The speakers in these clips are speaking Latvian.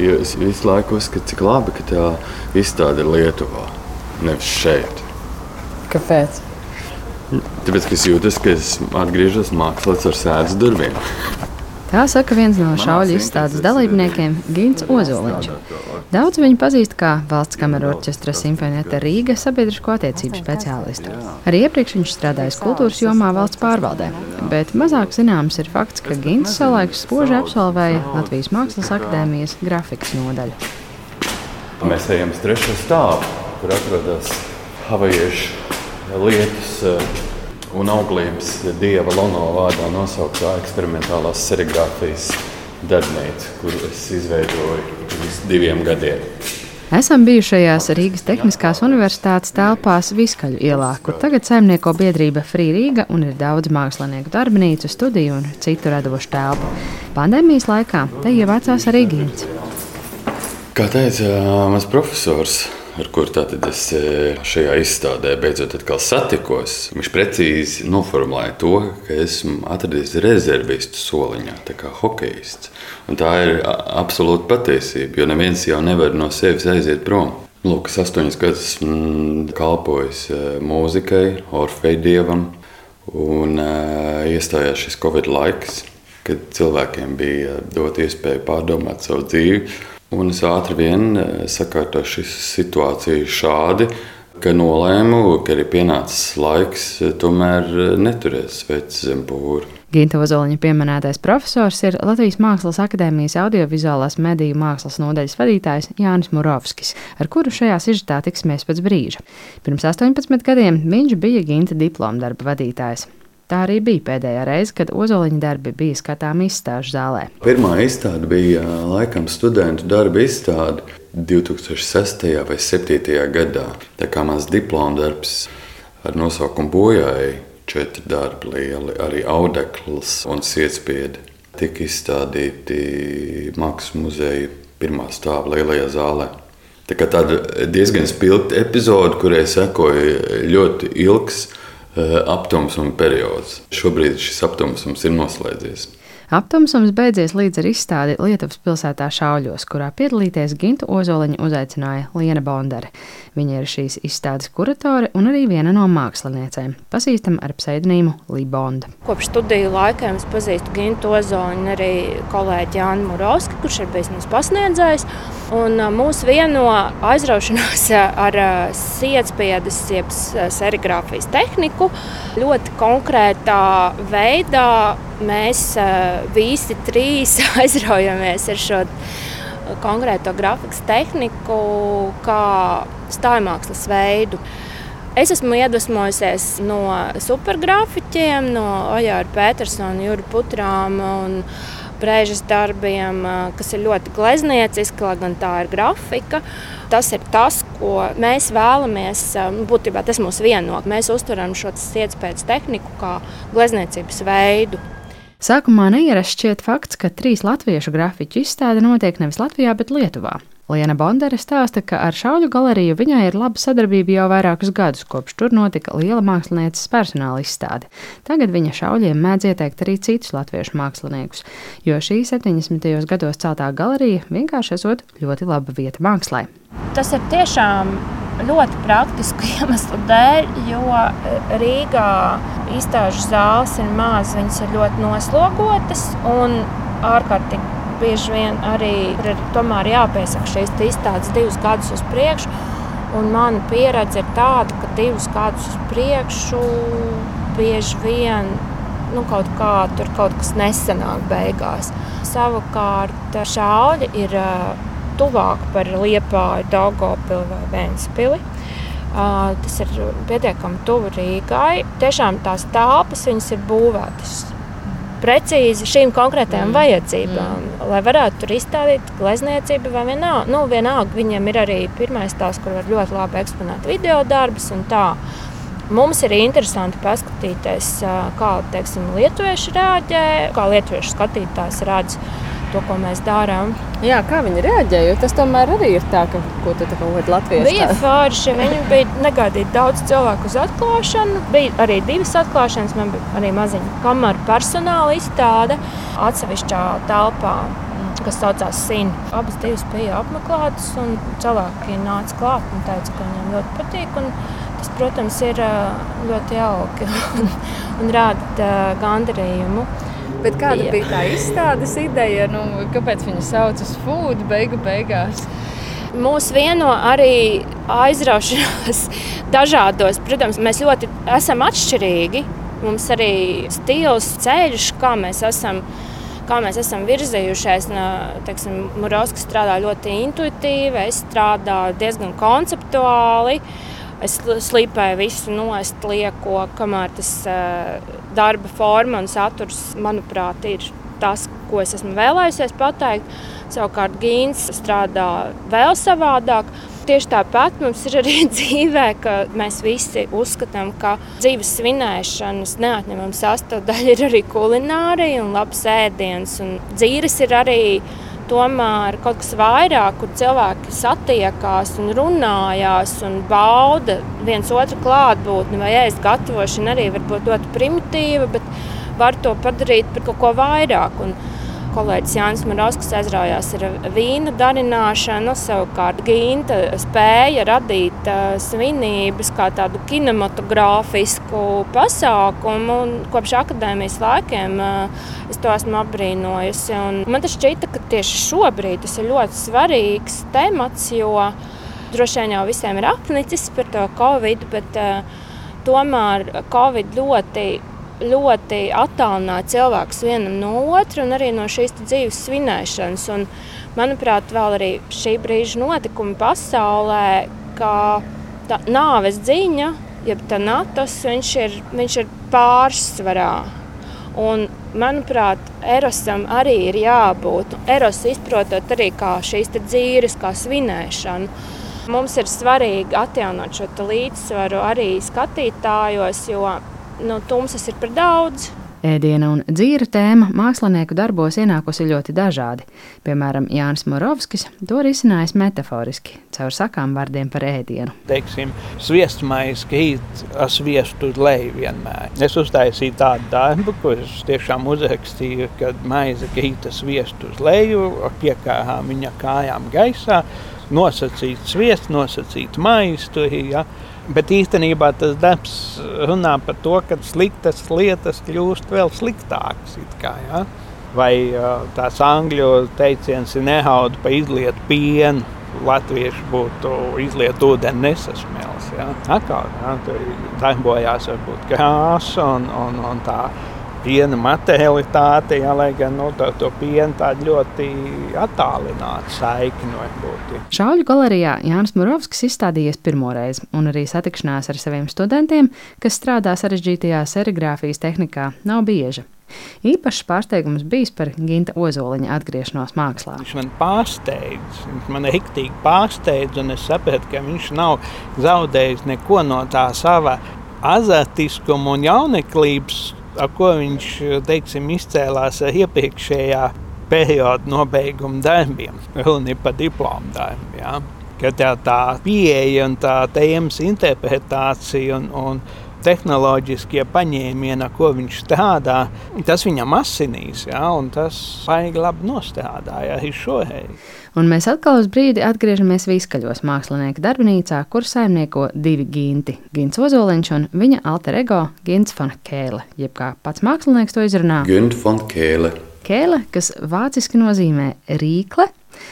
Jo es visu laiku uzskatu, cik labi, ka tā izstāde ir Lietuvā, nevis šeit. Kāpēc? Tāpēc es jūtos, ka es atgriežos mākslā ar sēdes durvīm. Tā saka viens no šauļu izstādes dalībniekiem - Gins Ozoliņš. Daudz viņu pazīst kā valsts kameru orķestra simfonieta Rīga sabiedrisko attiecību speciālistu. Arī iepriekš viņš strādājis kultūras jomā valsts pārvaldē, bet mazāk zināms ir fakts, ka Gins savulaik spoži absolvēja Latvijas Mākslas akadēmijas grafikas nodaļu. Mēs ejam uz trešo stāvu, kur atrodas havajiešu lietus eh, un auglības dieva Lono vārdā nosauktā eksperimentālās serigrāfijas darbnīca, kuru es izveidoju pirms diviem gadiem. Esam bijušajās Rīgas Tehniskās Universitātes telpās Viskaļu ielā, kur tagad saimnieko biedrība Free Rīga un ir daudz mākslinieku darbnīcu, studiju un citu radošu telpu. Pandēmijas laikā te ievācās arī Gīns. Kā teica mans profesors, ar kuru es e, šajā izstādē beidzot satikos, viņš precīzi noformulēja to, ka esmu atradis rezervistu soliņā, kā hokejists. Un tā ir absolūta patiesība, jo neviens jau nevar no sevis aiziet prom. Lūk, es astoņus gadus kalpoju e, mūzikai, Orfeja dievam, un uh, iestājās šis Covid laiks, kad cilvēkiem bija dot iespēju pārdomāt savu dzīvi. Un es ātri vien eh, sakārtoju šo situāciju šādi, ka nolēmu, ka ir pienācis laiks eh, tomēr eh, neturēt sveci zem būra. Ginta Ozoliņa pieminētais profesors ir Latvijas Mākslas akadēmijas audiovizuālās mediju mākslas nodaļas vadītājs Jānis Murovskis, ar kuru šajā sižetā tiksimies pēc brīža. Pirms 18 gadiem viņš bija Ginta diplomdarba vadītājs. Tā arī bija pēdējā reize, kad ozoliņa darbi bija skatāmi izstāžu zālē. Pirmā izstāde bija laikam studentu darba izstāde 2006. vai 2007. gadā. Tā kā mans diploma darbs ar nosaukumu bojāja četri darbi lieli, arī audekls un sietspiedi. Tika izstādīti Mākslas muzeja pirmā stāva lielajā zālē. Tā kā tāda diezgan spilgta epizode, kurai sekoja ļoti ilgs aptumsuma periods. Šobrīd šis aptumsums ir noslēdzies. Aptumsums beidzies līdz ar izstādi Lietuvas pilsētā Šauļos, kurā piedalīties Gintu Ozoliņu uzaicināja Liena Bondare. Viņa ir šīs izstādes kuratore un arī viena no māksliniecēm, pazīstama ar pseidonīmu Libonda. Kopš studiju laikiem es pazīstu Gintu Ozoliņu un arī kolēģi Jānu Murovski, kurš ir bijis mums pasniedzējs. Un mūs vieno aizraušanās ar sietspiedas, jeb serigrāfijas tehniku ļoti konkrētā veidā mēs visi trīs aizraujamies ar šo konkrēto grafikas tehniku, kā stājmākslas veidu. Es esmu iedvesmojusies no supergrafiķiem, no Ojāra Petersona, Jūra Putrām un Brēžas darbiem, kas ir ļoti gleznieciski, lai gan tā ir grafika. Tas ir tas, ko mēs vēlamies. Nu, būtībā tas mūs vieno. Mēs uztveram šo sietspējas tehniku kā glezniecības veidu. Sākumā neierasts šķiet fakts, ka trīs latviešu grafiķu izstāde notiek nevis Latvijā, bet Lietuvā. Liena Bondere stāsta, ka ar šauļu galeriju viņai ir laba sadarbība jau vairākus gadus, kopš tur notika liela mākslinieces personāla izstāde. Tagad viņa šauļiem mēdz ieteikt arī citus latviešu māksliniekus, jo šī 70. gados celtā galerija vienkārši esot ļoti laba vieta mākslai. Tas ir tiešām ļoti praktisku iemeslu dēļ, jo e, Rīgā izstāžu zāles ir mazas, viņas ir ļoti noslogotas un ārkārtīgi bieži vien arī ir tomēr jāpiesaka šīs izstādes divus gadus uz priekšu. Un mana pieredze ir tāda, ka divus gadus uz priekšu bieži vien nu, kaut kā kaut kas nesanāk beigās. Savukārt šādi ir tuvāk par Liepāju, Daugopili vai Vēnspili. Tas ir pietiekami tuvu Rīgai. Tiešām tās telpas ir būvētas precīzi šīm konkrētajām mm. vajadzībām, mm. lai varētu tur izstādīt glezniecību vai vienalga. Nu, vienalga viņiem ir arī pirmais tās, kur var ļoti labi eksponēt video darbus un tā. Mums ir interesanti paskatīties, kā teiksim, lietuvieši rēģē, kā lietuviešu skatītājs redz to, ko mēs darām. Jā, kā viņi reaģēja? Jo tas tomēr arī ir tā, ka ko tu kaut kādā Latvijā bija forši. Viņi bija negaidīti daudz cilvēku uz atklāšanu. Bija arī divas atklāšanas, man bija arī maziņa kamera personāla izstāde atsevišķā telpā kas saucās Sina. Abas divas bija apmeklētas, un cilvēki nāca klāt un teica, ka viņiem ļoti patīk. Tas, protams, ir ļoti jauki un, un rāda gandarījumu. Bet kāda Jā. bija tā izstādes ideja? Nu, kāpēc viņi sauc uz food beigu beigās? Mūs vieno arī aizraušanās dažādos. Protams, mēs ļoti esam atšķirīgi. Mums arī stils, ceļš, kā mēs esam kā mēs esam virzījušies. Murovskis strādā ļoti intuitīvi, es strādāju diezgan konceptuāli. Es slīpēju visu nost, lieko, kamēr tas darba forma un saturs, manuprāt, ir tas, ko es esmu vēlējusies pateikt. Savukārt Gīns strādā vēl savādāk. Tieši tāpat mums ir arī dzīvē, ka mēs visi uzskatām, ka dzīves svinēšanas neatņemama sastāvdaļa ir arī kulinārija un labs ēdiens. Un dzīves ir arī tomēr kaut kas vairāk, kur cilvēki satiekās un runājās un bauda viens otru klātbūtni vai ēst gatavošana arī var būt ļoti primitīva, bet var to padarīt par kaut ko vairāk. Un kolēģis Jānis Marovskis aizraujās ar vīna darināšanu, savukārt Ginta spēja radīt uh, svinības kā tādu kinematogrāfisku pasākumu. Kopš akadēmijas laikiem uh, es to esmu apbrīnojusi. Un man šķita, ka tieši šobrīd tas ir ļoti svarīgs temats, jo droši vien jau visiem ir apnicis par to Covid, bet uh, tomēr Covid ļoti ļoti attālināja cilvēkus vienam no otra un arī no šīs dzīves svinēšanas. Un, manuprāt, vēl arī šī brīža notikumi pasaulē, kā nāves ziņa, jeb tā natas, viņš ir, viņš ir pārsvarā. Un, manuprāt, Erosam arī ir jābūt. Eros izprotot arī kā šīs dzīves, kā svinēšanu. Mums ir svarīgi atjaunot šo līdzsvaru arī skatītājos, jo nu, tumsas ir par daudz. Ēdiena un dzīra tēma mākslinieku darbos ienākusi ļoti dažādi. Piemēram, Jānis Morovskis to risinājis metaforiski, caur sakām vārdiem par ēdienu. Teiksim, sviestmaize krīt ar sviestu leju vienmēr. Es uztaisīju tādu darbu, ko es tiešām uzrakstīju, kad maize krīt ar sviestu uz leju, piekārām viņa kājām gaisā, nosacīt sviestu, nosacīt maizi. Ja. Bet īstenībā tas darbs runā par to, ka sliktas lietas kļūst vēl sliktākas. Kā, ja? Vai tās angļu teiciens ir nehaud pa izlietu pienu. Latvieši būtu izliet ūdeni nesasmēls. Ja? Atkal ja? tur darbojās varbūt krāsa un, un, un tā piena materialitāte, ja, lai gan nu, tā, to piena tāda ļoti attālināta saikne var būt. Šauļu galerijā Jānis Murovskis izstādījies pirmoreiz, un arī satikšanās ar saviem studentiem, kas strādā sarežģītajā serigrāfijas tehnikā, nav bieža. Īpašs pārsteigums bijis par Ginta Ozoliņa atgriešanos mākslā. Viņš man pārsteidz, viņš man riktīgi pārsteidz, un es sapratu, ka viņš nav zaudējis neko no tā sava azartiskuma un jauneklības ar ko viņš teiksim, izcēlās iepriekšējā perioda nobeiguma darbiem, runa ir par diplomu darbiem. Ja? Ka tā, tā pieeja un tā tēmas interpretācija un, un tehnoloģiskie paņēmieni, ko viņš strādā, tas viņam asinīs, ja? un tas baigi labi nostrādāja arī šoreiz. Un mēs atkal uz brīdi atgriežamies Vīskaļos mākslinieka darbnīcā, kur saimnieko divi ginti - Gins Ozoliņš un viņa alter ego Gins von Kēle, jeb kā pats mākslinieks to izrunā. Gint von Kēle. Kēle, kas vāciski nozīmē rīkle,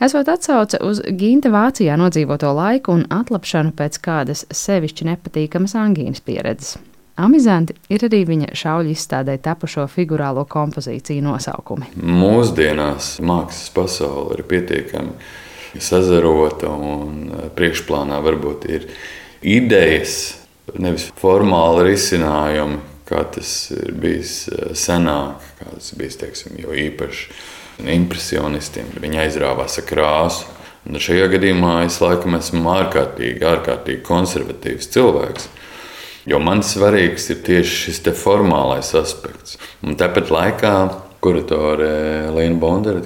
esot atsauce uz Ginta Vācijā nodzīvoto laiku un atlapšanu pēc kādas sevišķi nepatīkamas angīnas pieredzes. Amizanti ir arī viņa šauļu izstādē tapušo figurālo kompozīciju nosaukumi. Mūsdienās mākslas pasaule ir pietiekami sazarota un priekšplānā varbūt ir idejas, nevis formāli risinājumi, kā tas ir bijis eh, senāk, kā tas bijis teiksim, jo īpaši impresionistiem. Viņi aizrāvās ar krāsu. Un šajā gadījumā es laikam esmu ārkārtīgi, ārkārtīgi konservatīvs cilvēks. Jo man svarīgs ir tieši šis formālais aspekts. Un tāpat laikā kuratore Līna Bondere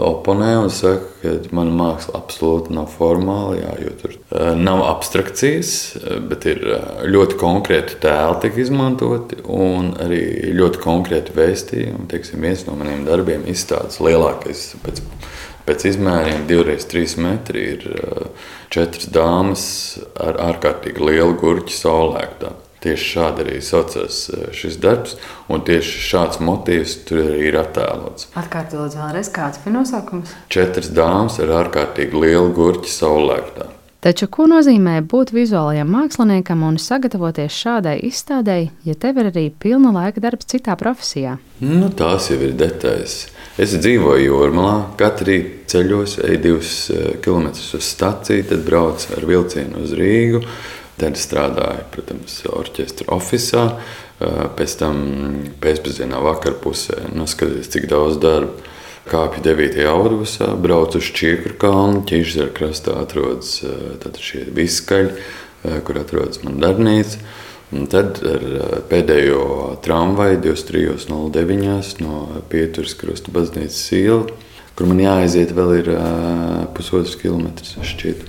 oponē un saka, ka mana māksla absolūti nav formāla, jā, jo tur uh, nav abstrakcijas, bet ir uh, ļoti konkrēti tēli, tiek izmantoti un arī ļoti konkrēti vēstījumi. Teiksim, viens no maniem darbiem izstādes lielākais pēc, pēc izmēriem, 2x3 metri, ir četras dāmas ar ārkārtīgi lielu gurķu saulēktā. Tieši šādi arī saucas e, šis darbs, un tieši šāds motīvs tur arī ir attēlots. Atkārtot vēlreiz, kāds bija nosaukums? Četras dāmas ar ārkārtīgi lielu gurķi saulēktā. Taču ko nozīmē būt vizuālajam māksliniekam un sagatavoties šādai izstādei, ja tev ir arī pilna laika darbs citā profesijā? Nu, tās jau ir detaļas. Es dzīvoju Jūrmalā, katru rītu ceļos, eju divus e, kilometrus uz staciju, tad braucu ar vilcienu uz Rīgu Tad strādāju, protams, orķestra oficiālā. Pēc tam pēcpusdienā, vakarpusē, noskatījos, cik daudz darba. Kāpju 9. autobusā, braucu uz Čīkru kalnu, ķīžzara krastā atrodas šie viskaļi, kur atrodas mana darbnīca. Un tad ar pēdējo tramvaju 23.09. no Pieturas krusta baznīcas iela, kur man jāaiziet vēl ir pusotrs kilometrs šķiet.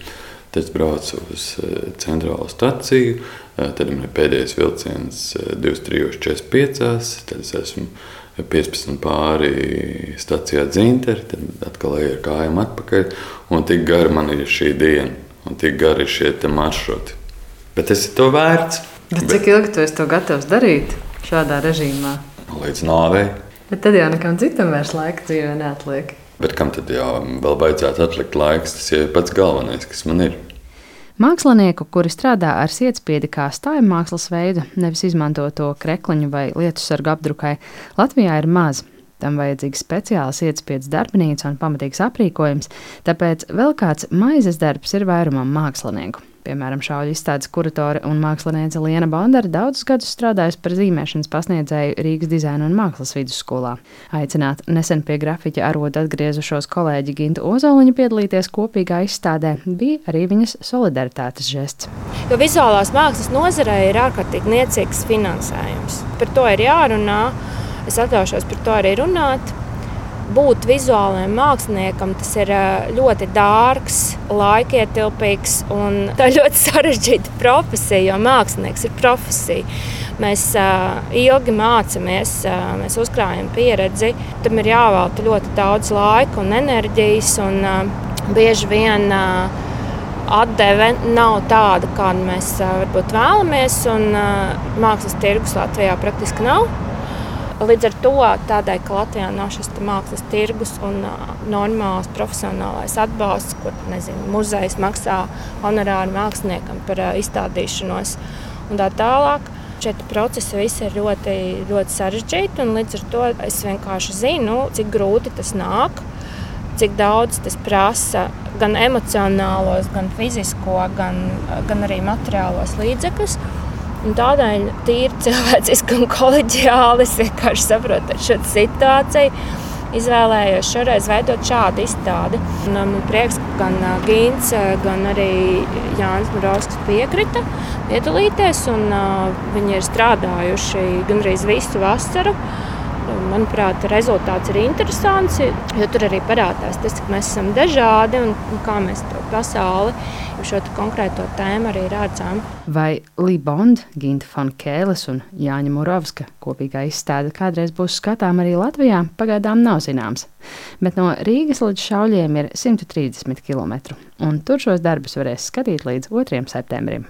Tad braucu uz eh, centrālo staciju, eh, tad man ir pēdējais vilciens 23.45. Eh, tad es esmu 15 pāri stacijā dzinteri, tad atkal eju ar kājām atpakaļ. Un tik gara man ir šī diena, un tik gari ir šie maršruti. Bet tas ir to vērts. Bet cik ilgi tu esi to gatavs darīt šādā režīmā? Līdz nāvei. Bet tad jau nekam citam vairs laika dzīvē neatliek. Bet kam tad jau vēl vajadzētu atlikt laiks? Tas ir pats galvenais, kas man ir. Mākslinieku, kuri strādā ar sietspiedi kā stāju mākslas veidu, nevis izmanto to krekliņu vai lietu sargu apdrukai, Latvijā ir maz. Tam vajadzīgs speciāls ietspiedas darbnīca un pamatīgs aprīkojums, tāpēc vēl kāds maizes darbs ir vairumam mākslinieku. Piemēram, šauļu izstādes kuratore un māksliniece Liena Bondara daudzus gadus strādājusi par zīmēšanas pasniedzēju Rīgas dizaina un mākslas vidusskolā. Aicināt nesen pie grafiķa arodu atgriezušos kolēģi Gintu Ozoliņu piedalīties kopīgā izstādē bija arī viņas solidaritātes žests. Jo vizuālās mākslas nozarē ir ārkārtīgi niecīgs finansējums. Par to ir jārunā. Es atļaušos par to arī runāt būt vizuālajam māksliniekam, tas ir ļoti dārgs, laikietilpīgs un ļoti sarežģīta profesija, jo mākslinieks ir profesija. Mēs ilgi mācāmies, mēs uzkrājam pieredzi. Tam ir jāvelta ļoti daudz laika un enerģijas. Un, bieži vien atdeve nav tāda, kādu mēs varbūt vēlamies. Un, mākslas tirgus Latvijā praktiski nav. Līdz ar to, tādēļ, ka Latvijā nav šis mākslas tirgus un normāls profesionālais atbalsts, ko nezinu, muzejs maksā honorāru māksliniekam par izstādīšanos un tā tālāk. Šie procesi visi ir ļoti, ļoti sarežģīti, un līdz ar to es vienkārši zinu, cik grūti tas nāk, cik daudz tas prasa gan emocionālos, gan fizisko, gan, gan arī materiālos līdzekļus. Un tādēļ tīri cilvēciski un kolēģiāli es vienkārši saprotu šo situāciju. Izvēlējos šoreiz veidot šādu izstādi. Un, man prieks, ka gan Gīns, gan arī Jānis Murovskis piekrita piedalīties. Un, viņi ir strādājuši gandrīz visu vasaru. Manuprāt, rezultāts ir interesants, jo tur arī parādās tas, cik mēs esam dažādi un kā mēs to pasauli, šo konkrēto tēmu arī redzam. Vai Libonda, Ginta Fankēlis un Jāņa Murovska kopīgā izstāde kādreiz būs skatām arī Latvijā, pagaidām nav zināms. Bet no Rīgas līdz Šauļiem ir 130 km, un tur šos darbus varēs skatīt līdz 2. septembrim.